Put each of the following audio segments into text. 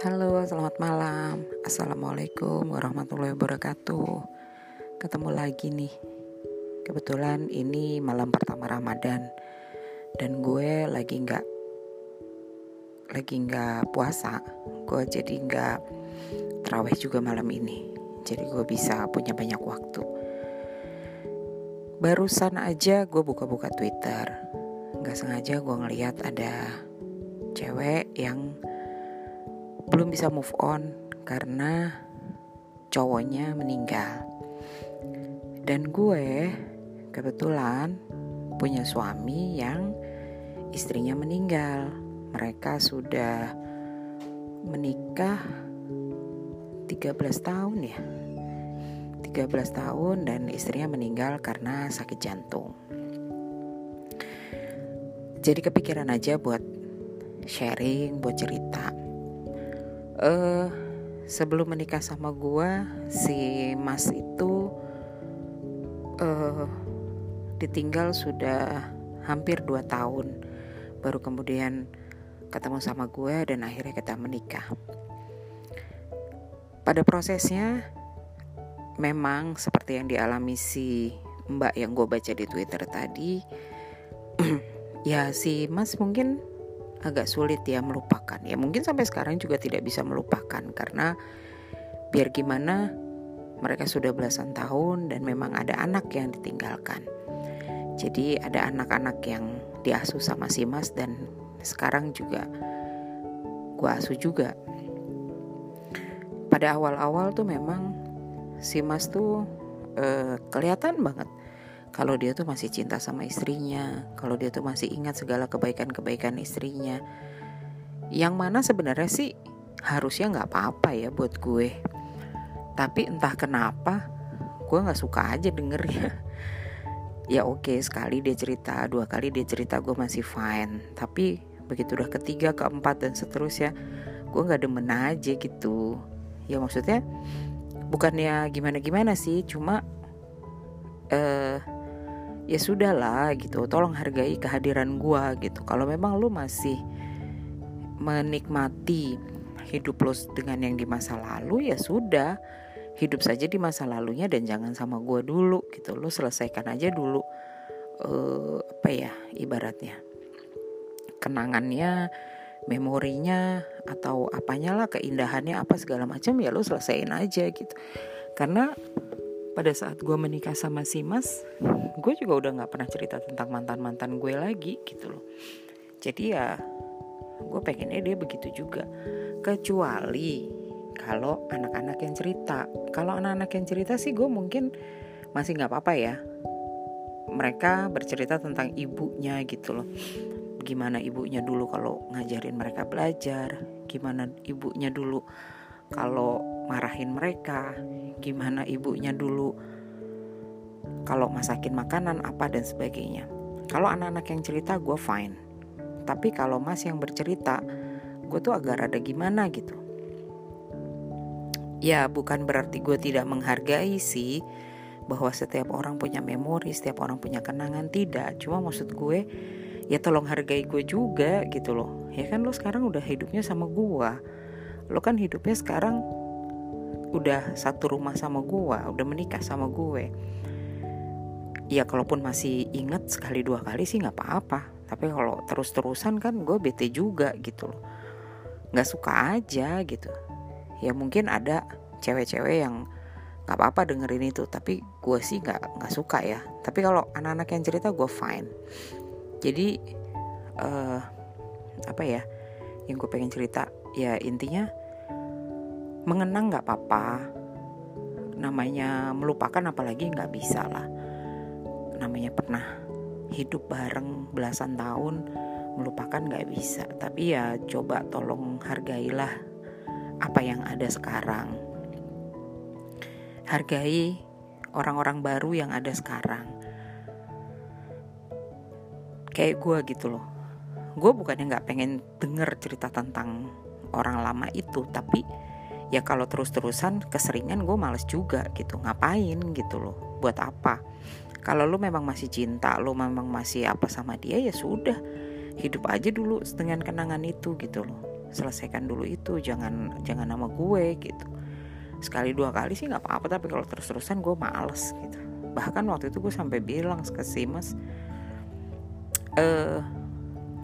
Halo, selamat malam. Assalamualaikum warahmatullahi wabarakatuh. Ketemu lagi nih. Kebetulan ini malam pertama Ramadan dan gue lagi nggak lagi nggak puasa. Gue jadi nggak terawih juga malam ini. Jadi gue bisa punya banyak waktu. Barusan aja gue buka-buka Twitter. Nggak sengaja gue ngeliat ada cewek yang belum bisa move on karena cowoknya meninggal. Dan gue kebetulan punya suami yang istrinya meninggal. Mereka sudah menikah 13 tahun ya. 13 tahun dan istrinya meninggal karena sakit jantung. Jadi kepikiran aja buat sharing, buat cerita. Uh, sebelum menikah sama gua, si Mas itu uh, ditinggal sudah hampir 2 tahun. Baru kemudian ketemu sama gue dan akhirnya kita menikah. Pada prosesnya memang seperti yang dialami si Mbak yang gue baca di Twitter tadi, ya si Mas mungkin agak sulit ya melupakan. Ya mungkin sampai sekarang juga tidak bisa melupakan karena biar gimana mereka sudah belasan tahun dan memang ada anak yang ditinggalkan. Jadi ada anak-anak yang diasuh sama si Mas dan sekarang juga gua asuh juga. Pada awal-awal tuh memang si Mas tuh uh, kelihatan banget kalau dia tuh masih cinta sama istrinya, kalau dia tuh masih ingat segala kebaikan-kebaikan istrinya. Yang mana sebenarnya sih harusnya nggak apa-apa ya buat gue. Tapi entah kenapa gue nggak suka aja dengernya. ya oke okay, sekali dia cerita, dua kali dia cerita gue masih fine. Tapi begitu udah ketiga, keempat dan seterusnya, gue nggak demen aja gitu. Ya maksudnya bukannya gimana-gimana sih, cuma uh, ya sudah lah gitu tolong hargai kehadiran gua gitu. Kalau memang lu masih menikmati hidup lu dengan yang di masa lalu ya sudah. Hidup saja di masa lalunya dan jangan sama gua dulu gitu. Lu selesaikan aja dulu uh, apa ya ibaratnya kenangannya memorinya atau apanya lah keindahannya apa segala macam ya lu selesaiin aja gitu. Karena pada saat gue menikah sama si Mas gue juga udah nggak pernah cerita tentang mantan mantan gue lagi gitu loh. Jadi ya gue pengennya dia begitu juga. Kecuali kalau anak-anak yang cerita. Kalau anak-anak yang cerita sih gue mungkin masih nggak apa-apa ya. Mereka bercerita tentang ibunya gitu loh. Gimana ibunya dulu kalau ngajarin mereka belajar gimana ibunya dulu kalau marahin mereka, gimana ibunya dulu kalau masakin makanan apa dan sebagainya. Kalau anak-anak yang cerita gue fine. Tapi kalau mas yang bercerita, gue tuh agak rada gimana gitu. Ya bukan berarti gue tidak menghargai sih bahwa setiap orang punya memori, setiap orang punya kenangan tidak. Cuma maksud gue ya tolong hargai gue juga gitu loh. Ya kan lo sekarang udah hidupnya sama gue lo kan hidupnya sekarang udah satu rumah sama gue udah menikah sama gue. Ya kalaupun masih inget sekali dua kali sih nggak apa-apa. Tapi kalau terus-terusan kan gue bete juga gitu loh. Nggak suka aja gitu. Ya mungkin ada cewek-cewek yang nggak apa-apa dengerin itu tapi gue sih nggak nggak suka ya. Tapi kalau anak-anak yang cerita gue fine. Jadi uh, apa ya yang gue pengen cerita ya intinya mengenang nggak apa-apa. Namanya melupakan apalagi nggak bisa lah. Namanya pernah hidup bareng belasan tahun melupakan nggak bisa. Tapi ya coba tolong hargailah apa yang ada sekarang. Hargai orang-orang baru yang ada sekarang. Kayak gue gitu loh. Gue bukannya nggak pengen denger cerita tentang orang lama itu tapi ya kalau terus-terusan keseringan gue males juga gitu. Ngapain gitu loh? Buat apa? Kalau lu memang masih cinta lu memang masih apa sama dia ya sudah. Hidup aja dulu dengan kenangan itu gitu loh. Selesaikan dulu itu jangan jangan nama gue gitu. Sekali dua kali sih nggak apa-apa tapi kalau terus-terusan gue males gitu. Bahkan waktu itu gue sampai bilang ke si mas eh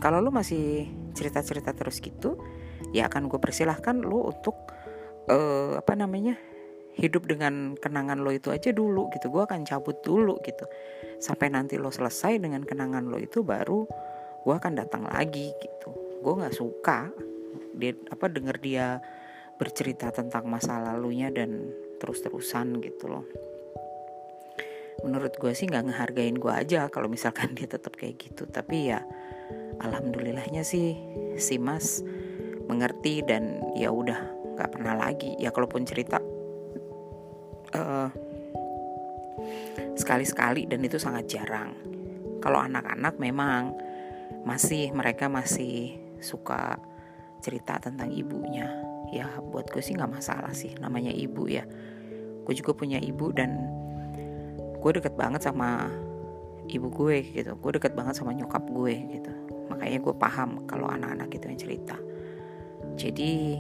kalau lu masih cerita-cerita terus gitu ya akan gue persilahkan lu untuk uh, apa namanya hidup dengan kenangan lo itu aja dulu gitu. Gue akan cabut dulu gitu. Sampai nanti lo selesai dengan kenangan lo itu baru gue akan datang lagi gitu. Gue nggak suka dia apa denger dia bercerita tentang masa lalunya dan terus-terusan gitu loh. Menurut gue sih nggak ngehargain gue aja kalau misalkan dia tetap kayak gitu. Tapi ya alhamdulillahnya sih si mas mengerti dan ya udah nggak pernah lagi ya kalaupun cerita uh, sekali-sekali dan itu sangat jarang. Kalau anak-anak memang masih mereka masih suka cerita tentang ibunya. Ya buat gue sih nggak masalah sih namanya ibu ya. Gue juga punya ibu dan gue deket banget sama ibu gue gitu. Gue deket banget sama nyokap gue gitu. Makanya gue paham kalau anak-anak itu yang cerita. Jadi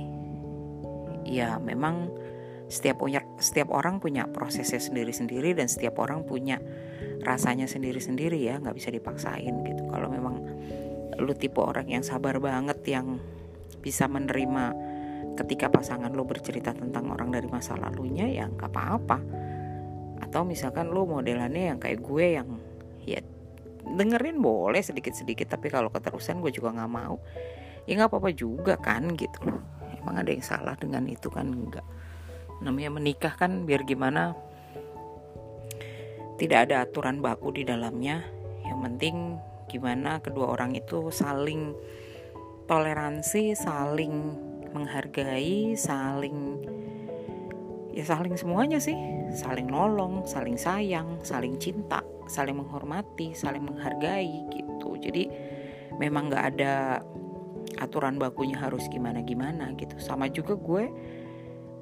ya memang setiap punya setiap orang punya prosesnya sendiri-sendiri dan setiap orang punya rasanya sendiri-sendiri ya nggak bisa dipaksain gitu. Kalau memang lu tipe orang yang sabar banget yang bisa menerima ketika pasangan lo bercerita tentang orang dari masa lalunya ya nggak apa-apa. Atau misalkan lo modelannya yang kayak gue yang ya dengerin boleh sedikit-sedikit tapi kalau keterusan gue juga nggak mau. Ya nggak apa-apa juga kan gitu emang ada yang salah dengan itu kan? Enggak. Namanya menikah kan biar gimana? Tidak ada aturan baku di dalamnya. Yang penting gimana kedua orang itu saling toleransi saling menghargai saling ya saling semuanya sih. Saling nolong saling sayang saling cinta saling menghormati saling menghargai gitu. Jadi memang nggak ada aturan bakunya harus gimana gimana gitu. Sama juga gue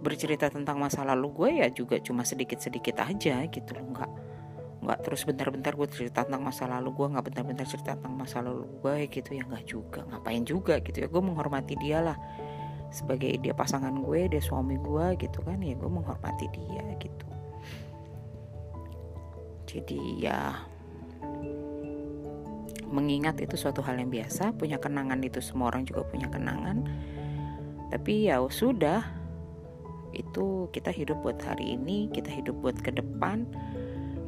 bercerita tentang masa lalu gue ya juga cuma sedikit-sedikit aja gitu loh. Nggak nggak terus bentar-bentar gue cerita tentang masa lalu gue nggak bentar-bentar cerita tentang masa lalu gue gitu. Ya nggak juga ngapain juga gitu ya. Gue menghormati dia lah. Sebagai dia pasangan gue dia suami gue gitu kan ya gue menghormati dia gitu. Jadi ya mengingat itu suatu hal yang biasa punya kenangan itu semua orang juga punya kenangan. Tapi ya sudah itu kita hidup buat hari ini kita hidup buat ke depan.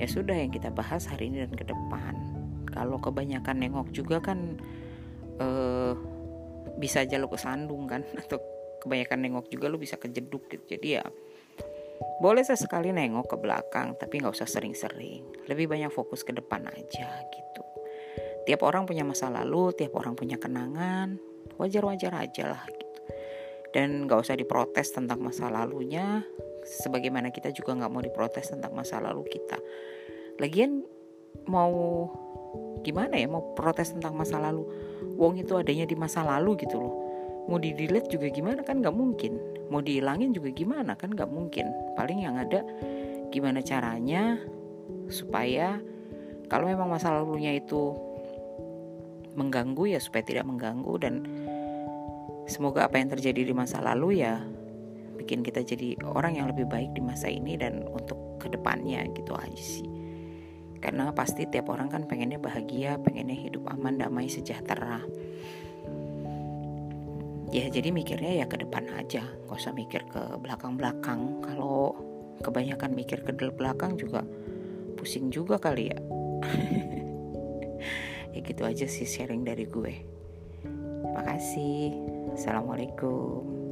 Ya sudah yang kita bahas hari ini dan ke depan. Kalau kebanyakan nengok juga kan uh, bisa aja lo kesandung kan atau kebanyakan nengok juga lo bisa kejeduk gitu. Jadi ya boleh sesekali nengok ke belakang tapi nggak usah sering-sering. Lebih banyak fokus ke depan aja gitu tiap orang punya masa lalu tiap orang punya kenangan. Wajar-wajar aja lah dan gak usah diprotes tentang masa lalunya. Sebagaimana kita juga nggak mau diprotes tentang masa lalu kita. Lagian mau gimana ya mau protes tentang masa lalu? Wong itu adanya di masa lalu gitu loh. Mau di delete juga gimana? Kan nggak mungkin. Mau dihilangin juga gimana? Kan nggak mungkin. Paling yang ada gimana caranya supaya kalau memang masa lalunya itu mengganggu ya supaya tidak mengganggu dan Semoga apa yang terjadi di masa lalu ya bikin kita jadi orang yang lebih baik di masa ini dan untuk ke depannya gitu aja sih. Karena pasti tiap orang kan pengennya bahagia, pengennya hidup aman, damai, sejahtera. Ya jadi mikirnya ya ke depan aja, gak usah mikir ke belakang-belakang. Kalau kebanyakan mikir ke belakang juga pusing juga kali ya. ya gitu aja sih sharing dari gue. Terima kasih. Assalamualaikum.